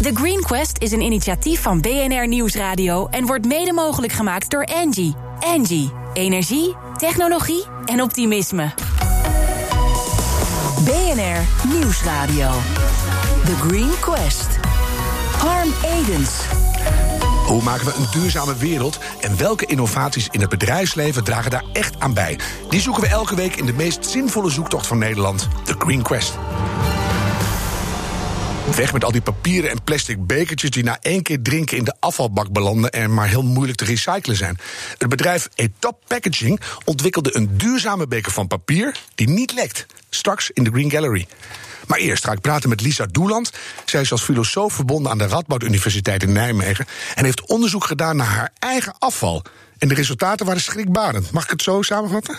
The Green Quest is een initiatief van BNR Nieuwsradio en wordt mede mogelijk gemaakt door Angie. Angie, energie, technologie en optimisme. BNR Nieuwsradio. The Green Quest. Harm Edens. Hoe maken we een duurzame wereld en welke innovaties in het bedrijfsleven dragen daar echt aan bij? Die zoeken we elke week in de meest zinvolle zoektocht van Nederland, The Green Quest. Weg met al die papieren en plastic bekertjes die na één keer drinken in de afvalbak belanden en maar heel moeilijk te recyclen zijn. Het bedrijf Etap Packaging ontwikkelde een duurzame beker van papier die niet lekt. Straks in de Green Gallery. Maar eerst ga ik praten met Lisa Doeland. Zij is als filosoof verbonden aan de Radboud Universiteit in Nijmegen en heeft onderzoek gedaan naar haar eigen afval. En de resultaten waren schrikbarend. Mag ik het zo samenvatten?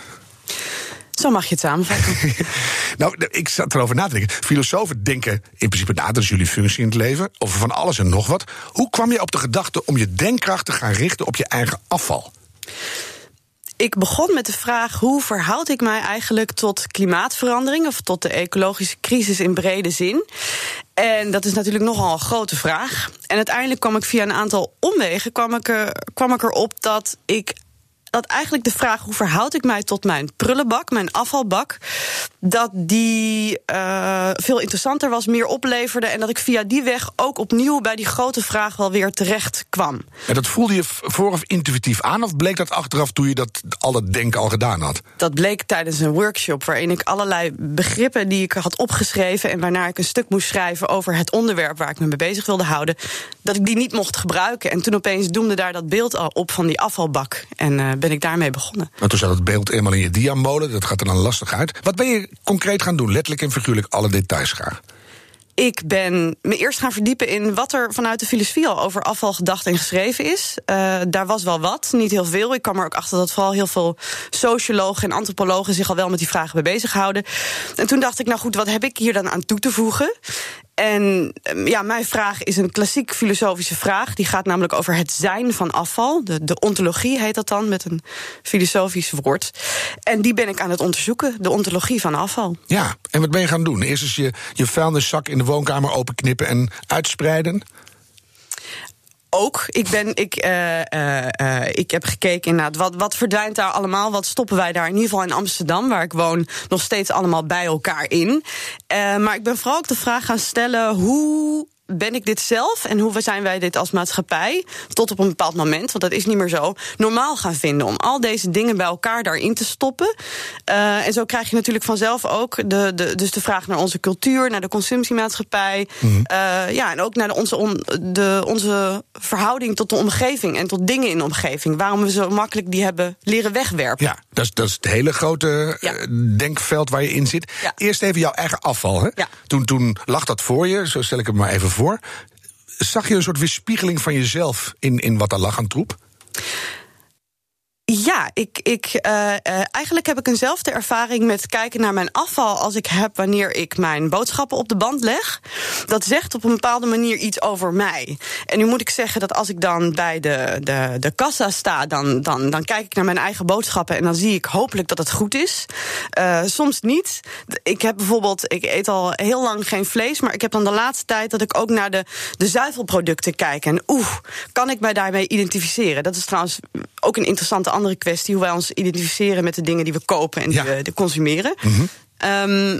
Zo mag je het samenvatten. nou, ik zat erover na te denken. Filosofen denken in principe na, dat is jullie functie in het leven, over van alles en nog wat. Hoe kwam je op de gedachte om je denkkracht te gaan richten op je eigen afval? ik begon met de vraag: hoe verhoud ik mij eigenlijk tot klimaatverandering of tot de ecologische crisis in brede zin? En dat is natuurlijk nogal een grote vraag. En uiteindelijk kwam ik via een aantal omwegen kwam ik, er, kwam ik erop dat ik dat eigenlijk de vraag hoe verhoud ik mij tot mijn prullenbak, mijn afvalbak, dat die uh, veel interessanter was, meer opleverde en dat ik via die weg ook opnieuw bij die grote vraag wel weer terecht kwam. En dat voelde je vooraf intuïtief aan of bleek dat achteraf toen je dat al dat denken al gedaan had? Dat bleek tijdens een workshop waarin ik allerlei begrippen die ik had opgeschreven en waarna ik een stuk moest schrijven over het onderwerp waar ik me mee bezig wilde houden, dat ik die niet mocht gebruiken. En toen opeens doemde daar dat beeld al op van die afvalbak. En uh, ben ik daarmee begonnen. Maar toen zat het beeld eenmaal in je diamolen, dat gaat er dan lastig uit. Wat ben je concreet gaan doen? Letterlijk en figuurlijk alle details graag. Ik ben me eerst gaan verdiepen in wat er vanuit de filosofie al over afval gedacht en geschreven is. Uh, daar was wel wat, niet heel veel. Ik kwam er ook achter dat vooral heel veel sociologen en antropologen zich al wel met die vragen mee bezighouden. En toen dacht ik, nou goed, wat heb ik hier dan aan toe te voegen? En ehm, ja, mijn vraag is een klassiek filosofische vraag. Die gaat namelijk over het zijn van afval. De, de ontologie heet dat dan, met een filosofisch woord. En die ben ik aan het onderzoeken, de ontologie van afval. Ja, en wat ben je gaan doen? Eerst eens je, je vuilniszak in de woonkamer openknippen en uitspreiden? Ook. Ik, ben, ik, uh, uh, ik heb gekeken inderdaad, wat, wat verdwijnt daar allemaal? Wat stoppen wij daar in ieder geval in Amsterdam, waar ik woon, nog steeds allemaal bij elkaar in? maar ik ben vooral ook de vraag gaan stellen: hoe ben ik dit zelf en hoe zijn wij dit als maatschappij tot op een bepaald moment, want dat is niet meer zo, normaal gaan vinden om al deze dingen bij elkaar daarin te stoppen. Uh, en zo krijg je natuurlijk vanzelf ook de, de, dus de vraag naar onze cultuur, naar de consumptiemaatschappij, mm uh, ja, en ook naar de, onze, on, de, onze verhouding tot de omgeving en tot dingen in de omgeving. Waarom we zo makkelijk die hebben leren wegwerpen. Ja, dat is, dat is het hele grote ja. uh, denkveld waar je in zit. Ja. Eerst even jouw eigen afval. Hè? Ja. Toen, toen lag dat voor je, zo stel ik het maar even voor. Zag je een soort weerspiegeling van jezelf in, in wat er lag aan troep? Ja, ik, ik, uh, uh, eigenlijk heb ik eenzelfde ervaring met kijken naar mijn afval als ik heb wanneer ik mijn boodschappen op de band leg. Dat zegt op een bepaalde manier iets over mij. En nu moet ik zeggen dat als ik dan bij de, de, de kassa sta, dan, dan, dan kijk ik naar mijn eigen boodschappen en dan zie ik hopelijk dat het goed is. Uh, soms niet. Ik heb bijvoorbeeld, ik eet al heel lang geen vlees, maar ik heb dan de laatste tijd dat ik ook naar de, de zuivelproducten kijk. En oeh, kan ik mij daarmee identificeren? Dat is trouwens ook een interessante andere kwestie, hoe wij ons identificeren met de dingen die we kopen en die ja. we consumeren. Mm -hmm. um,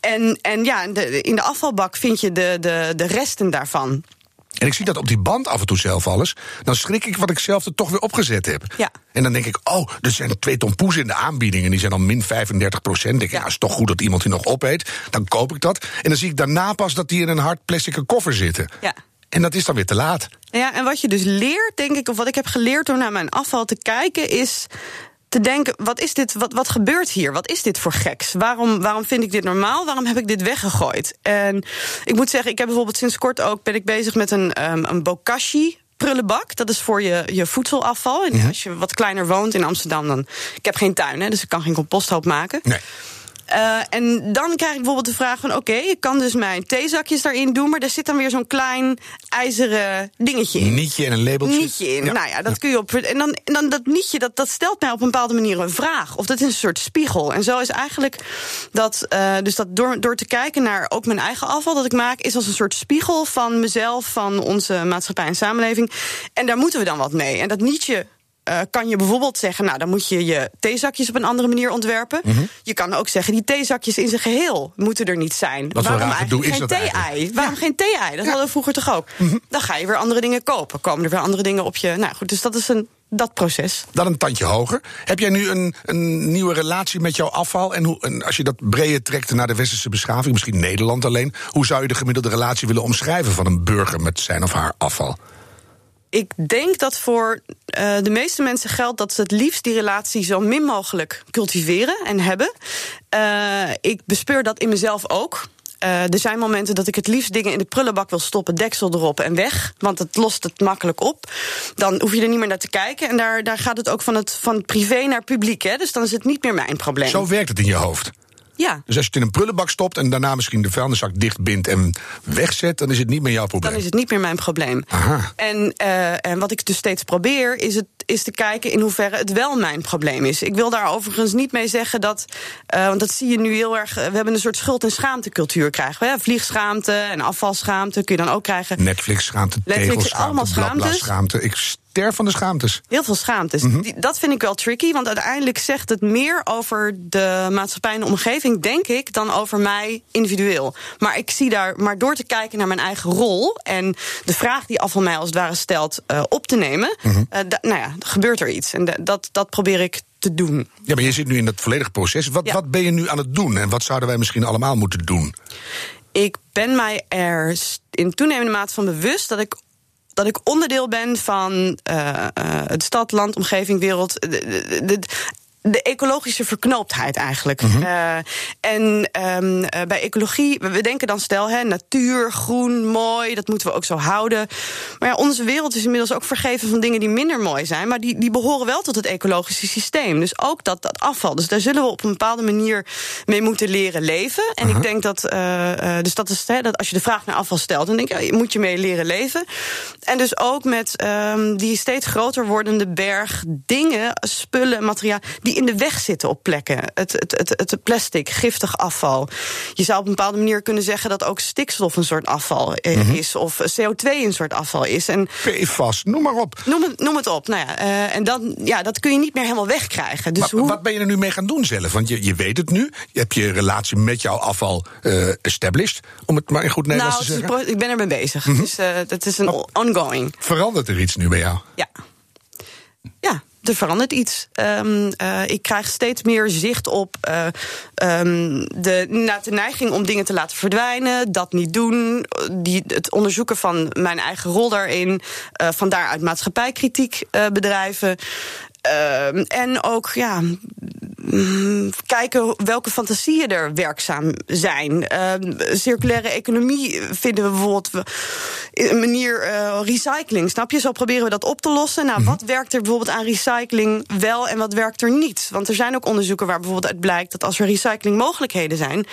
en, en ja, de, in de afvalbak vind je de, de, de resten daarvan. En ik zie dat op die band af en toe zelf alles. Dan schrik ik wat ik zelf er toch weer opgezet heb. Ja. En dan denk ik, oh, er zijn twee ton poes in de aanbieding. En die zijn dan min 35 procent. Denk ik, ja, is toch goed dat iemand die nog opeet. Dan koop ik dat. En dan zie ik daarna pas dat die in een hard plastic koffer zitten. Ja. En dat is dan weer te laat. Ja, en wat je dus leert, denk ik, of wat ik heb geleerd door naar mijn afval te kijken, is te denken: wat is dit? Wat, wat gebeurt hier? Wat is dit voor geks? Waarom, waarom vind ik dit normaal? Waarom heb ik dit weggegooid? En ik moet zeggen, ik heb bijvoorbeeld sinds kort ook ben ik bezig met een, um, een bokashi prullenbak. Dat is voor je, je voedselafval. En als je wat kleiner woont in Amsterdam, dan. Ik heb geen tuin, hè, dus ik kan geen composthoop maken. Nee. Uh, en dan krijg ik bijvoorbeeld de vraag van... oké, ik kan dus mijn theezakjes daarin doen... maar er zit dan weer zo'n klein ijzeren dingetje in. Een nietje en een labeltje. Nietje in, nou ja, dat kun je op... En dan, en dan dat nietje, dat, dat stelt mij op een bepaalde manier een vraag. Of dat is een soort spiegel. En zo is eigenlijk dat... Uh, dus dat door, door te kijken naar ook mijn eigen afval dat ik maak... is als een soort spiegel van mezelf, van onze maatschappij en samenleving. En daar moeten we dan wat mee. En dat nietje uh, kan je bijvoorbeeld zeggen, nou dan moet je je theezakjes op een andere manier ontwerpen. Mm -hmm. Je kan ook zeggen, die theezakjes in zijn geheel moeten er niet zijn. Wat Waarom eigenlijk geen thee-ei? Waarom ja. geen thee-ei? Dat ja. hadden we vroeger toch ook. Mm -hmm. Dan ga je weer andere dingen kopen. Komen er weer andere dingen op je. Nou goed, dus dat is een dat proces. Dan een tandje hoger. Heb jij nu een, een nieuwe relatie met jouw afval? En, hoe, en als je dat breder trekt naar de westerse beschaving, misschien Nederland alleen, hoe zou je de gemiddelde relatie willen omschrijven van een burger met zijn of haar afval? Ik denk dat voor uh, de meeste mensen geldt dat ze het liefst die relatie zo min mogelijk cultiveren en hebben. Uh, ik bespeur dat in mezelf ook. Uh, er zijn momenten dat ik het liefst dingen in de prullenbak wil stoppen, deksel erop en weg. Want het lost het makkelijk op. Dan hoef je er niet meer naar te kijken. En daar, daar gaat het ook van het van privé naar publiek. Hè? Dus dan is het niet meer mijn probleem. Zo werkt het in je hoofd. Ja. Dus als je het in een prullenbak stopt en daarna misschien de vuilniszak dichtbindt en wegzet, dan is het niet meer jouw probleem. Dan is het niet meer mijn probleem. Aha. En, uh, en wat ik dus steeds probeer, is, het, is te kijken in hoeverre het wel mijn probleem is. Ik wil daar overigens niet mee zeggen dat, uh, want dat zie je nu heel erg. We hebben een soort schuld- en schaamtecultuur krijgen we. Vliegschaamte en afvalschaamte kun je dan ook krijgen. Netflix-schaamte, Netflix, allemaal schaamtes. schaamte. Ik van de schaamtes. Heel veel schaamtes. Mm -hmm. Dat vind ik wel tricky, want uiteindelijk zegt het meer over de maatschappij en de omgeving, denk ik, dan over mij individueel. Maar ik zie daar, maar door te kijken naar mijn eigen rol en de vraag die af van mij als het ware stelt uh, op te nemen, mm -hmm. uh, nou ja, gebeurt er iets. En dat, dat probeer ik te doen. Ja, maar je zit nu in dat volledige proces. Wat, ja. wat ben je nu aan het doen en wat zouden wij misschien allemaal moeten doen? Ik ben mij er in toenemende mate van bewust dat ik dat ik onderdeel ben van uh, uh, het stad, land, omgeving, wereld. De ecologische verknooptheid eigenlijk. Mm -hmm. uh, en um, uh, bij ecologie, we denken dan stel, hè, natuur, groen, mooi, dat moeten we ook zo houden. Maar ja, onze wereld is inmiddels ook vergeven van dingen die minder mooi zijn, maar die, die behoren wel tot het ecologische systeem. Dus ook dat, dat afval. Dus daar zullen we op een bepaalde manier mee moeten leren leven. En uh -huh. ik denk dat, uh, dus dat is hè, dat als je de vraag naar afval stelt, dan denk ja, moet je mee leren leven. En dus ook met um, die steeds groter wordende berg dingen, spullen, materiaal die in de weg zitten op plekken. Het, het, het, het plastic, giftig afval. Je zou op een bepaalde manier kunnen zeggen dat ook stikstof een soort afval mm -hmm. is. Of CO2 een soort afval is. En PFAS, noem maar op. Noem het, noem het op. Nou ja, uh, en dan, ja, dat kun je niet meer helemaal wegkrijgen. Dus maar, hoe... Wat ben je er nu mee gaan doen zelf? Want je, je weet het nu. Je hebt je relatie met jouw afval uh, established. Om het maar in goed Nederlands nou, te zeggen. Ik ben er mee bezig. Mm -hmm. Dus uh, dat is een ongoing. Verandert er iets nu bij jou? Ja. Ja, er verandert iets. Um, uh, ik krijg steeds meer zicht op uh, um, de, nou, de neiging om dingen te laten verdwijnen, dat niet doen, die, het onderzoeken van mijn eigen rol daarin, uh, van daaruit maatschappijkritiek bedrijven. Uh, en ook ja, mm, kijken welke fantasieën er werkzaam zijn. Uh, circulaire economie vinden we bijvoorbeeld een manier uh, recycling. Snap je? Zo proberen we dat op te lossen. Nou, -hmm. wat werkt er bijvoorbeeld aan recycling wel en wat werkt er niet? Want er zijn ook onderzoeken waar bijvoorbeeld uit blijkt dat als er recyclingmogelijkheden zijn,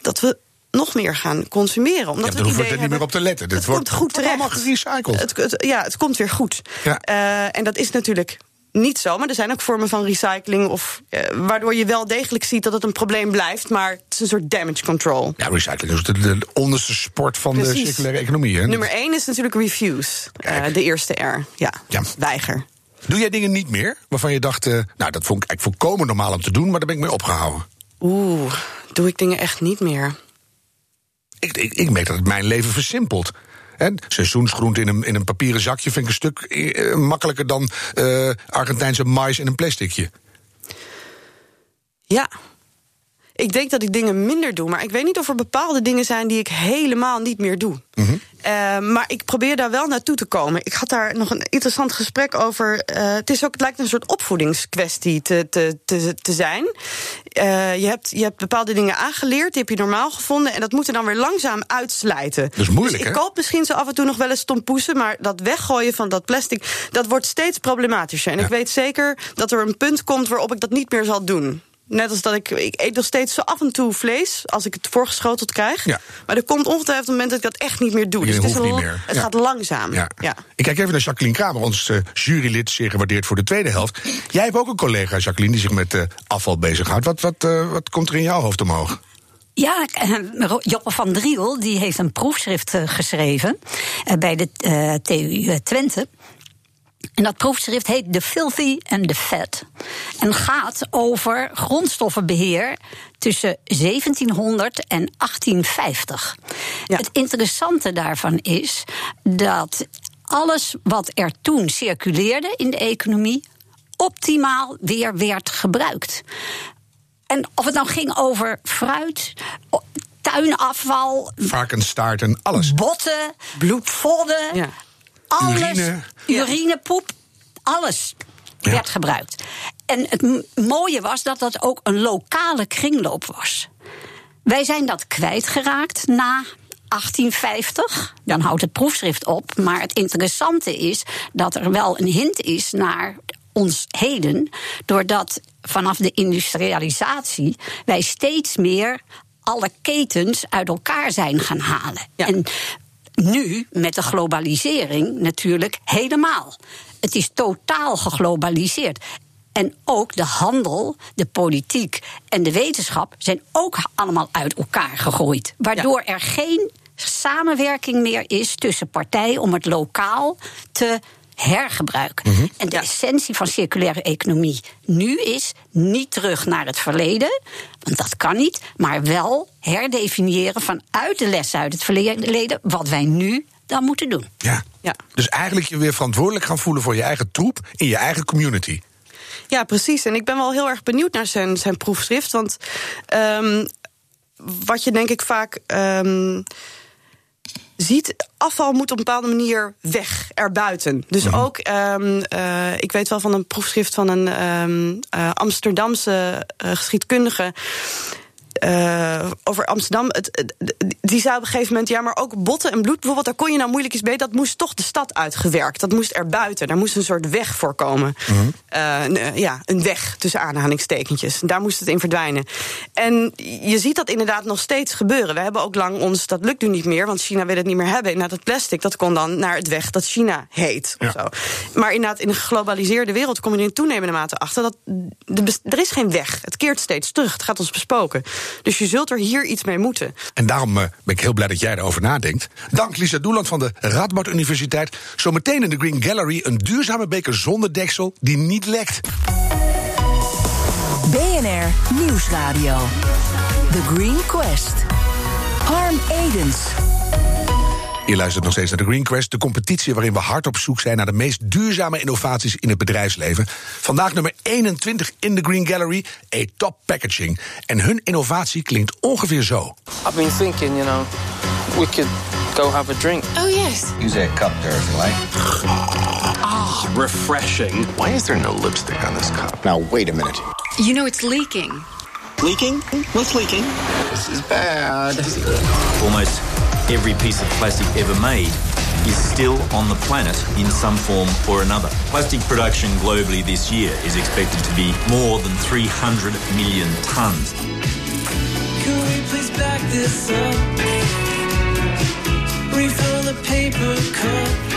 dat we nog meer gaan consumeren. Omdat ja, dan hoeven we er niet meer op te letten. Het, het wordt komt goed terecht. allemaal gerecycled. Het, het, ja, het komt weer goed. Ja. Uh, en dat is natuurlijk niet zo, maar er zijn ook vormen van recycling... Of, uh, waardoor je wel degelijk ziet dat het een probleem blijft... maar het is een soort damage control. Ja, recycling is de, de onderste sport van Precies. de circulaire economie. Hè? Nummer één is natuurlijk refuse, uh, de eerste R. Ja, ja, weiger. Doe jij dingen niet meer waarvan je dacht... Uh, nou, dat vond ik eigenlijk volkomen normaal om te doen... maar daar ben ik mee opgehouden? Oeh, doe ik dingen echt niet meer. Ik, ik, ik merk dat het mijn leven versimpelt. En seizoensgroente in een, in een papieren zakje vind ik een stuk uh, makkelijker dan uh, Argentijnse mais in een plasticje. Ja. Ik denk dat ik dingen minder doe, maar ik weet niet of er bepaalde dingen zijn die ik helemaal niet meer doe. Mm -hmm. Uh, maar ik probeer daar wel naartoe te komen. Ik had daar nog een interessant gesprek over. Uh, het, is ook, het lijkt een soort opvoedingskwestie te, te, te, te zijn. Uh, je, hebt, je hebt bepaalde dingen aangeleerd, die heb je normaal gevonden. En dat moet er dan weer langzaam uitslijten. Dat is moeilijk, dus ik koop misschien zo af en toe nog wel eens tompoesen. Maar dat weggooien van dat plastic, dat wordt steeds problematischer. En ja. ik weet zeker dat er een punt komt waarop ik dat niet meer zal doen. Net als dat ik, ik eet nog steeds zo af en toe vlees als ik het voorgeschoteld krijg. Ja. Maar er komt ongetwijfeld een moment dat ik dat echt niet meer doe. Je dus het, is niet meer. het gaat langzaam. Ja. Ik kijk even naar Jacqueline Kramer, ons uh, jurylid, zeer gewaardeerd voor de tweede helft. Jij hebt ook een collega, Jacqueline, die zich met uh, afval bezighoudt. Wat, wat, uh, wat komt er in jouw hoofd omhoog? Ja, Joppe van Driel die heeft een proefschrift geschreven bij de TU Twente. En dat proefschrift heet The Filthy and the Fat. En gaat over grondstoffenbeheer tussen 1700 en 1850. Het interessante daarvan is dat alles wat er toen circuleerde in de economie optimaal weer werd gebruikt. En of het nou ging over fruit, tuinafval, varkensstaart en alles. Botten, bloedvodden. Ja alles, urine, urinepoep, alles werd gebruikt. En het mooie was dat dat ook een lokale kringloop was. Wij zijn dat kwijtgeraakt na 1850. Dan houdt het proefschrift op. Maar het interessante is dat er wel een hint is naar ons heden. Doordat vanaf de industrialisatie wij steeds meer alle ketens uit elkaar zijn gaan halen. En nu, met de globalisering, natuurlijk helemaal. Het is totaal geglobaliseerd. En ook de handel, de politiek en de wetenschap zijn ook allemaal uit elkaar gegroeid. Waardoor er geen samenwerking meer is tussen partijen om het lokaal te hergebruiken. Mhm. En de essentie van circulaire economie nu is niet terug naar het verleden, want dat kan niet, maar wel herdefiniëren vanuit de lessen uit het verleden wat wij nu dan moeten doen. Ja. ja. Dus eigenlijk je weer verantwoordelijk gaan voelen voor je eigen troep in je eigen community. Ja, precies. En ik ben wel heel erg benieuwd naar zijn, zijn proefschrift. Want um, wat je denk ik vaak. Um, ziet, afval moet op een bepaalde manier weg, erbuiten. Dus mhm. ook, um, uh, ik weet wel van een proefschrift van een um, uh, Amsterdamse uh, geschiedkundige uh, over Amsterdam. Het, die zei op een gegeven moment, ja, maar ook botten en bloed bijvoorbeeld, daar kon je nou moeilijk iets mee. Dat moest toch de stad uitgewerkt. Dat moest er buiten. Daar moest een soort weg voor komen. Mm uh, ja, een weg tussen aanhalingstekentjes. Daar moest het in verdwijnen. En je ziet dat inderdaad nog steeds gebeuren. We hebben ook lang ons, dat lukt nu niet meer, want China wil het niet meer hebben. Inderdaad, dat plastic, dat kon dan naar het weg dat China heet. Of zo. Maar inderdaad, in een geglobaliseerde wereld kom je in toenemende mate achter dat er is geen weg. Het keert steeds terug. Het gaat ons bespoken. Dus je zult er hier iets mee moeten. En daarom uh, ben ik heel blij dat jij erover nadenkt. Dank Lisa Doeland van de Radboud Universiteit. Zometeen in de Green Gallery een duurzame beker zonder deksel die niet lekt. BNR Nieuwsradio. The Green Quest. Harm Edens. Je luistert nog steeds naar de Green Quest, de competitie waarin we hard op zoek zijn naar de meest duurzame innovaties in het bedrijfsleven. Vandaag nummer 21 in de Green Gallery, A Top Packaging. En hun innovatie klinkt ongeveer zo. I've been thinking, you know, we could go have a drink. Oh yes. Use a cup there if you like. Ah, refreshing. Why is there no lipstick on this cup? Now wait a minute. You know it's leaking. Leaking? What's leaking? This is bad. Almost every piece of plastic ever made is still on the planet in some form or another. Plastic production globally this year is expected to be more than 300 million tonnes. Can we please back this up? Refill the paper cup.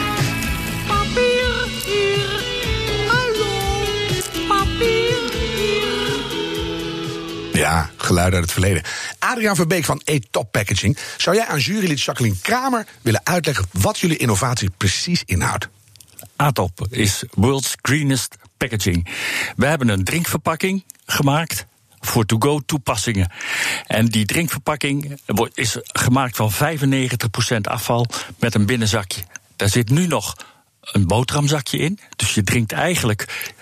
Ja, geluiden uit het verleden. Adriaan Verbeek van E-Top Packaging. Zou jij aan jurylid Jacqueline Kramer willen uitleggen wat jullie innovatie precies inhoudt? ATOP is World's Greenest Packaging. We hebben een drinkverpakking gemaakt voor to-go toepassingen. En die drinkverpakking is gemaakt van 95% afval met een binnenzakje. Daar zit nu nog een boterhamzakje in. Dus je drinkt eigenlijk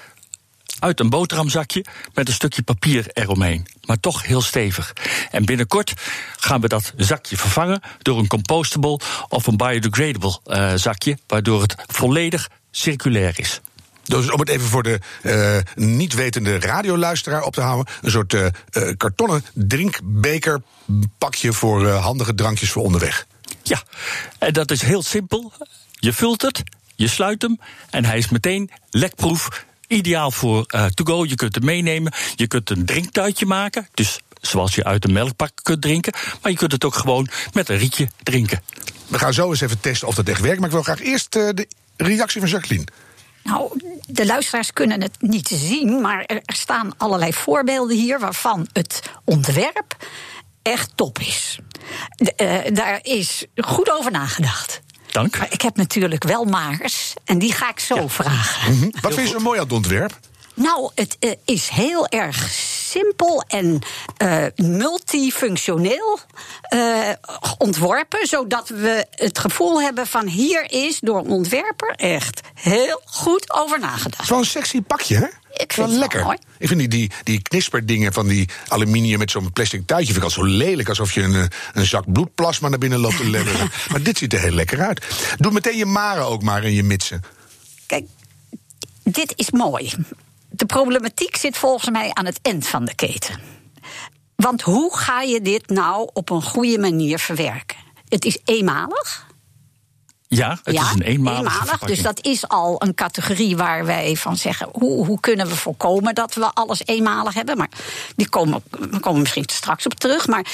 uit een boterhamzakje met een stukje papier eromheen. Maar toch heel stevig. En binnenkort gaan we dat zakje vervangen door een compostable of een biodegradable uh, zakje, waardoor het volledig circulair is. Dus om het even voor de uh, niet wetende radioluisteraar op te houden: een soort uh, kartonnen drinkbekerpakje voor handige drankjes voor onderweg. Ja, en dat is heel simpel. Je vult het, je sluit hem en hij is meteen lekproef ideaal voor uh, to go. Je kunt het meenemen. Je kunt een drinktuitje maken. Dus zoals je uit een melkpak kunt drinken. Maar je kunt het ook gewoon met een rietje drinken. We gaan zo eens even testen of dat echt werkt. Maar ik wil graag eerst uh, de reactie van Jacqueline. Nou, de luisteraars kunnen het niet zien, maar er staan allerlei voorbeelden hier waarvan het ontwerp echt top is. uh, daar is goed over nagedacht. Dank. Maar ik heb natuurlijk wel makers en die ga ik zo ja. vragen. Mm -hmm. Wat vind je zo mooi aan het ontwerp? Nou, het uh, is heel erg simpel en uh, multifunctioneel uh, ontworpen, zodat we het gevoel hebben van hier is door een ontwerper echt heel goed over nagedacht. Zo'n sexy pakje, hè? Ik vind wel lekker. Mooi. Ik vind die, die, die knisperdingen van die aluminium met zo'n plastic tuitje vind ik al zo lelijk. Alsof je een, een zak bloedplasma naar binnen loopt te leveren. maar dit ziet er heel lekker uit. Doe meteen je maren ook maar in je mitsen. Kijk, dit is mooi. De problematiek zit volgens mij aan het eind van de keten. Want hoe ga je dit nou op een goede manier verwerken? Het is eenmalig. Ja, het ja, is een eenmalige eenmalig. Dus dat is al een categorie waar wij van zeggen: hoe, hoe kunnen we voorkomen dat we alles eenmalig hebben? Maar die komen, we komen misschien straks op terug. Maar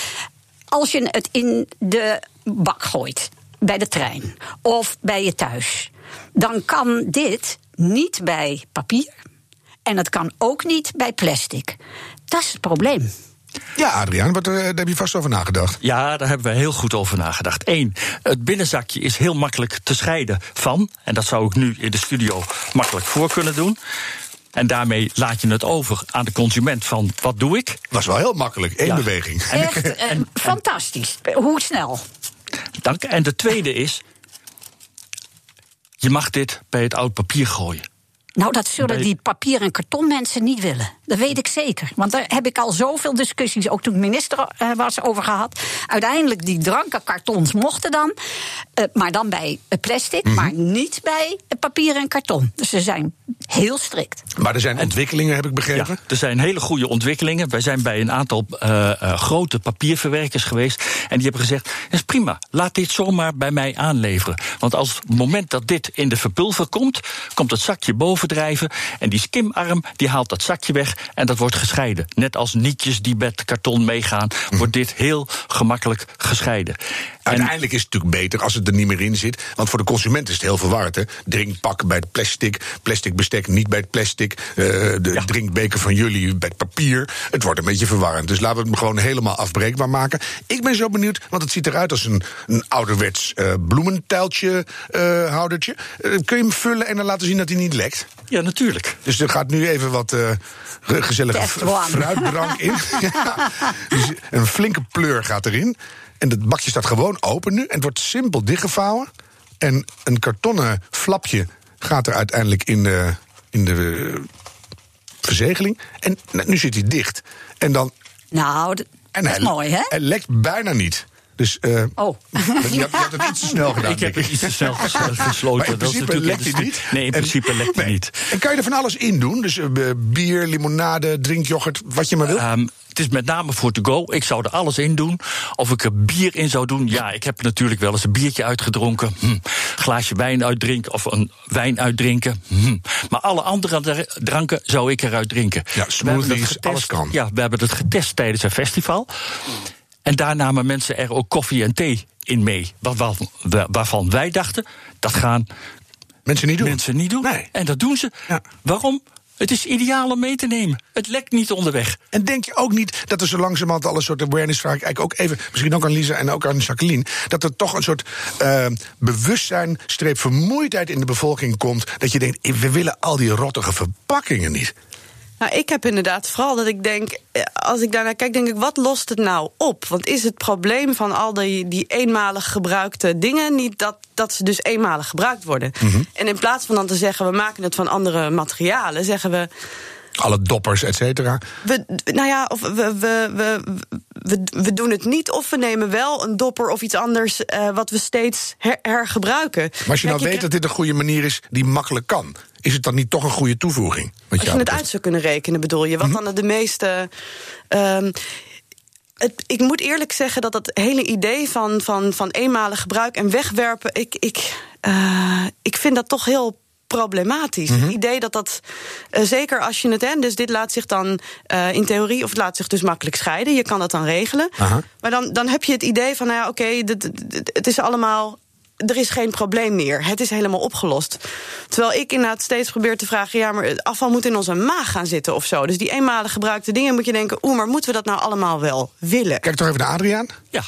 als je het in de bak gooit, bij de trein of bij je thuis, dan kan dit niet bij papier. En het kan ook niet bij plastic. Dat is het probleem. Ja, Adriaan, wat, uh, daar heb je vast over nagedacht. Ja, daar hebben we heel goed over nagedacht. Eén, het binnenzakje is heel makkelijk te scheiden van. En dat zou ik nu in de studio makkelijk voor kunnen doen. En daarmee laat je het over aan de consument van wat doe ik? Was wel heel makkelijk, één ja. beweging. Echt en, en, fantastisch. Hoe snel? Dank. En de tweede is, je mag dit bij het oud papier gooien. Nou, dat zullen die papier- en kartonmensen niet willen. Dat weet ik zeker. Want daar heb ik al zoveel discussies, ook toen ik minister uh, was, over gehad. Uiteindelijk, die drankenkartons mochten dan. Uh, maar dan bij plastic, mm -hmm. maar niet bij papier en karton. Dus ze zijn heel strikt. Maar er zijn ontwikkelingen, heb ik begrepen? Ja, er zijn hele goede ontwikkelingen. Wij zijn bij een aantal uh, grote papierverwerkers geweest. En die hebben gezegd: is prima, laat dit zomaar bij mij aanleveren. Want als het moment dat dit in de verpulver komt, komt het zakje En die skimarm die haalt dat zakje weg en dat wordt gescheiden. Net als nietjes die met karton meegaan, wordt dit heel gemakkelijk gescheiden. Uiteindelijk is het natuurlijk beter als het er niet meer in zit. Want voor de consument is het heel verward. Hè? Drinkpak bij het plastic, plastic bestek niet bij het plastic. Uh, de ja. drinkbeker van jullie bij het papier. Het wordt een beetje verwarrend. Dus laten we het gewoon helemaal afbreekbaar maken. Ik ben zo benieuwd, want het ziet eruit als een, een ouderwets uh, bloementuiltje uh, houdertje. kun je hem vullen en dan laten zien dat hij niet lekt? Ja, natuurlijk. Dus er gaat nu even wat gezellige fruitdrank in. ja. Dus een flinke pleur gaat erin. En het bakje staat gewoon open nu. En het wordt simpel dichtgevouwen. En een kartonnen flapje gaat er uiteindelijk in de, in de verzegeling. En nu zit hij dicht. En dan. Nou, dat en is mooi, hè? Hij lekt bijna niet. Dus, uh, oh. Je het iets te snel gedaan. Ik heb het iets te snel gesloten. Maar in principe lekt hij niet. Nee, in principe lekt hij nee. niet. En kan je er van alles in doen? Dus uh, bier, limonade, drinkyoghurt, wat je maar wil? Um, het is met name voor to go. Ik zou er alles in doen. Of ik er bier in zou doen. Ja, ik heb natuurlijk wel eens een biertje uitgedronken. Hm. Glaasje wijn uitdrinken of een wijn uitdrinken. Hm. Maar alle andere dranken zou ik eruit drinken. Ja, smoothies, alles kan. Ja, we hebben het getest tijdens een festival. En daar namen mensen er ook koffie en thee in mee. Waarvan wij dachten, dat gaan mensen niet doen. Mensen niet doen. Nee. En dat doen ze. Ja. Waarom? Het is ideaal om mee te nemen. Het lekt niet onderweg. En denk je ook niet dat er zo langzamerhand al een soort awareness vraag, eigenlijk ook even, misschien ook aan Lisa en ook aan Jacqueline, dat er toch een soort uh, bewustzijn, streep vermoeidheid in de bevolking komt, dat je denkt, we willen al die rottige verpakkingen niet. Nou, ik heb inderdaad vooral dat ik denk, als ik daarnaar kijk, denk ik, wat lost het nou op? Want is het probleem van al die, die eenmalig gebruikte dingen niet dat, dat ze dus eenmalig gebruikt worden? Mhm. Mm -hmm. En in plaats van dan te zeggen, we maken het van andere materialen, zeggen we. Alle doppers, et cetera. We, nou ja, of we, we, we, we, we doen het niet, of we nemen wel een dopper of iets anders uh, wat we steeds her, hergebruiken. Maar als je nou weet dat dit een goede manier is die makkelijk kan, is het dan niet toch een goede toevoeging? Als je het uit zou kunnen rekenen, bedoel je? Wat mm -hmm. dan de meeste. Um, het, ik moet eerlijk zeggen dat dat hele idee van, van, van eenmalig gebruik en wegwerpen, ik, ik, uh, ik vind dat toch heel problematisch. Het idee dat dat, eh, zeker als je het, hè, dus dit laat zich dan eh, in theorie, of het laat zich dus makkelijk scheiden. Je kan dat dan regelen. Maar dan, dan heb je het idee van, nou ja, oké, het is allemaal er is geen probleem meer. Het is helemaal opgelost. Terwijl ik inderdaad steeds probeer te vragen... ja, maar het afval moet in onze maag gaan zitten of zo. Dus die eenmalig gebruikte dingen moet je denken... oeh, maar moeten we dat nou allemaal wel willen? Kijk toch even naar Adriaan. Ja,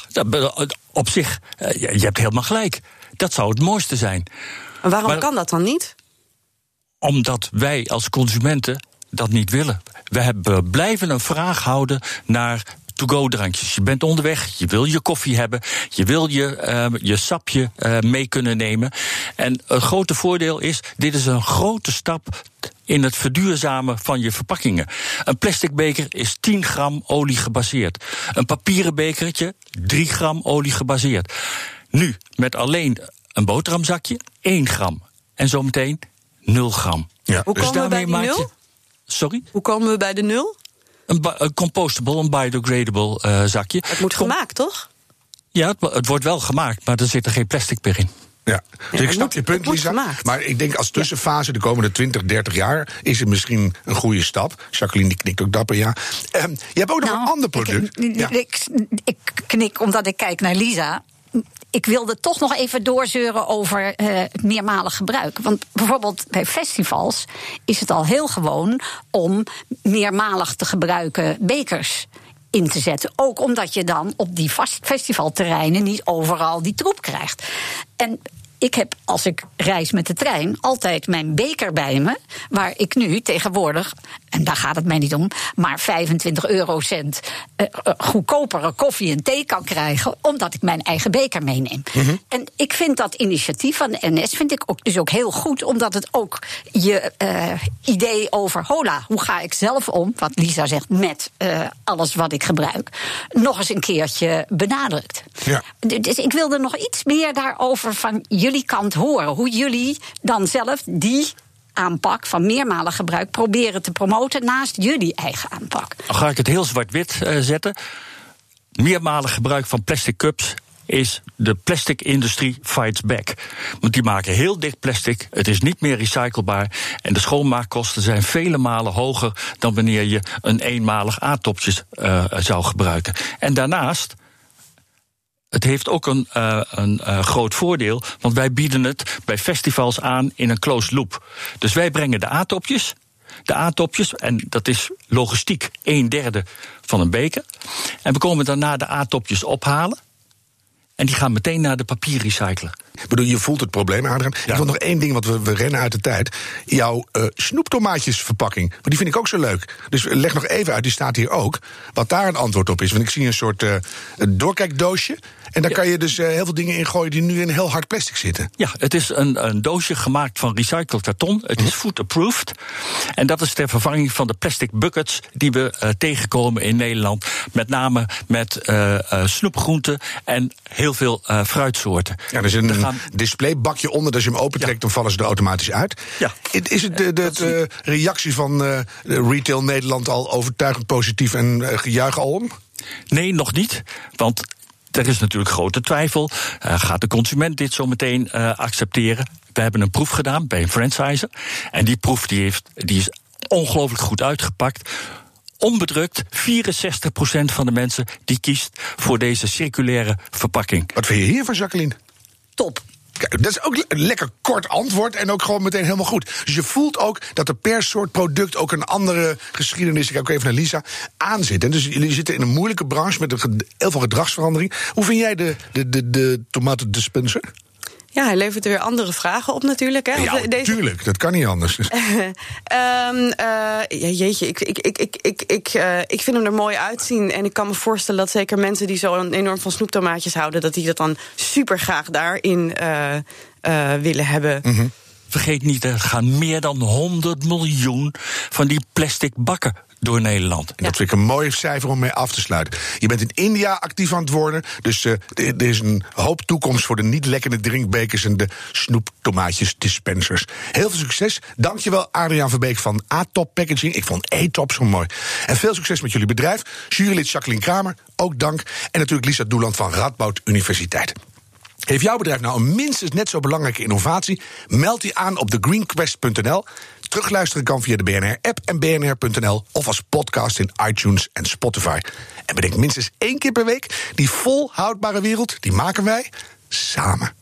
op zich, eh, je hebt helemaal gelijk. Dat zou het mooiste zijn. En waarom kan dat dan niet? Omdat wij als consumenten dat niet willen. We hebben blijven een vraag houden naar to-go drankjes. Je bent onderweg, je wil je koffie hebben, je wil je, uh, je sapje uh, mee kunnen nemen. En een grote voordeel is, dit is een grote stap in het verduurzamen van je verpakkingen. Een plastic beker is 10 gram olie gebaseerd. Een papieren bekertje 3 gram olie gebaseerd. Nu, met alleen een boterhamzakje 1 gram. En zometeen 0 gram. Ja. Hoe dus komen we bij die nul? Sorry? Hoe komen we bij de nul? Een, compostable, een biodegradable uh, zakje. Het moet gemaakt, toch? Ja, het, het, wordt wel gemaakt, maar er zit er geen plastic meer in. Ja, dus ik snap je punt, Lisa. Maar ik denk als tussenfase de komende 20, 30 jaar is het misschien een goede stap. Jacqueline die knikt ook dapper, ja. Uh, je hebt ook nog een nou, ander product. Ik, ja. ik, ik, knik omdat ik kijk naar Lisa ik wilde toch nog even doorzeuren over uh, het meermalig gebruik. Want bijvoorbeeld bij festivals is het al heel gewoon om meermalig te gebruiken bekers in te zetten. Ook omdat je dan op die festivalterreinen niet overal die troep krijgt. En ik heb, als ik reis met de trein, altijd mijn beker bij me. Waar ik nu tegenwoordig, en daar gaat het mij niet om, maar 25 eurocent uh, goedkopere koffie en thee kan krijgen. Omdat ik mijn eigen beker meeneem. Mhm. En ik vind dat initiatief van de NS vind ik ook, dus ook heel goed. Omdat het ook je uh, idee over hola, hoe ga ik zelf om, wat Lisa zegt, met alles wat ik gebruik, nog eens een keertje benadrukt. Ja. Dus ik wilde nog iets meer daarover van jullie kant horen. Hoe jullie dan zelf die aanpak van meermalig gebruik proberen te promoten naast jullie eigen aanpak. Dan ga ik het heel zwart-wit uh, zetten. Meermalig gebruik van plastic cups is de plastic industrie fights back. Want die maken heel dik plastic, het is niet meer recyclebaar en de schoonmaakkosten zijn vele malen hoger dan wanneer je een eenmalig aardopjes uh, zou gebruiken. En daarnaast het heeft ook een, uh, een uh, groot voordeel, want wij bieden het bij festivals aan in een closed loop. Dus wij brengen de aardopjes, de aardopjes, en dat is logistiek een derde van een beker. En we komen daarna de aardopjes ophalen. En die gaan meteen naar de papierrecycler. Ik bedoel, je voelt het probleem, Adriaan. Ja. Ik wil nog één ding, want we, we rennen uit de tijd. Jouw uh, snoeptomaatjesverpakking. Maar die vind ik ook zo leuk. Dus leg nog even uit, die staat hier ook. Wat daar een antwoord op is. Want ik zie een soort uh, doorkijkdoosje. En daar kan je dus uh, heel veel dingen in gooien die nu in heel hard plastic zitten. Ja, het is een, een doosje gemaakt van recycled karton. Het is mhm. food approved. En dat is ter vervanging van de plastic buckets die we tegenkomen in Nederland. Met name met snoepgroenten en heel veel fruitsoorten. Ja, er is een gaan... displaybakje onder. Dus als je hem opentrekt, ja. dan vallen ze er automatisch uit. Ja. Is het de, de, de reactie van Retail Nederland al overtuigend positief en gejuich al om? Nee, nog niet. Want er is natuurlijk grote twijfel. Uh, gaat de consument dit zo meteen uh, accepteren? We hebben een proef gedaan bij een franchiser. En die proef die heeft, die is ongelooflijk goed uitgepakt. Onbedrukt, 64% van de mensen die kiest voor deze circulaire verpakking. Wat vind je hiervan, Jacqueline? Top dat is ook een lekker kort antwoord en ook gewoon meteen helemaal goed. Dus je voelt ook dat er per soort product ook een andere geschiedenis, ik kijk ook even naar Lisa, aan zit. En dus jullie zitten in een moeilijke branche met heel veel gedragsverandering. Hoe vind jij de, de, de, de tomatendispenser? Ja, hij levert weer andere vragen op natuurlijk. Hè? Ja, natuurlijk. Dat kan niet anders. um, uh, jeetje, ik, ik, ik, ik, ik, ik, uh, ik vind hem er mooi uitzien. En ik kan me voorstellen dat zeker mensen die zo enorm van snoeptomaatjes houden... dat die dat dan super graag daarin uh, willen hebben. Mm -hmm. Vergeet niet, er gaan meer dan 100 miljoen van die plastic bakken door Nederland. Dat vind ik een mooi cijfer om mee af te sluiten. Je bent in India actief aan het worden. Dus uh, er is een hoop toekomst voor de niet lekkere drinkbekers en de snoeptomaatjes dispensers. Heel veel succes. Dankjewel Adriaan Verbeek van A-Top Packaging. Ik vond E-Top zo mooi. En veel succes met jullie bedrijf. Jurylid Jacqueline Kramer, ook dank. En natuurlijk Lisa Doeland van Radboud Universiteit. Heeft jouw bedrijf nou een minstens net zo belangrijke innovatie? Meld die aan op thegreenquest.nl. Terugluisteren kan via de BNR-app en bnr.nl of als podcast in iTunes en Spotify. En bedenk minstens één keer per week: die volhoudbare wereld, die maken wij samen.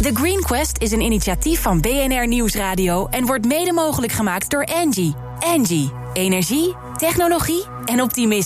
The Green Quest is een initiatief van BNR Nieuwsradio en wordt mede mogelijk gemaakt door Angie. Angie, energie, technologie en optimisme.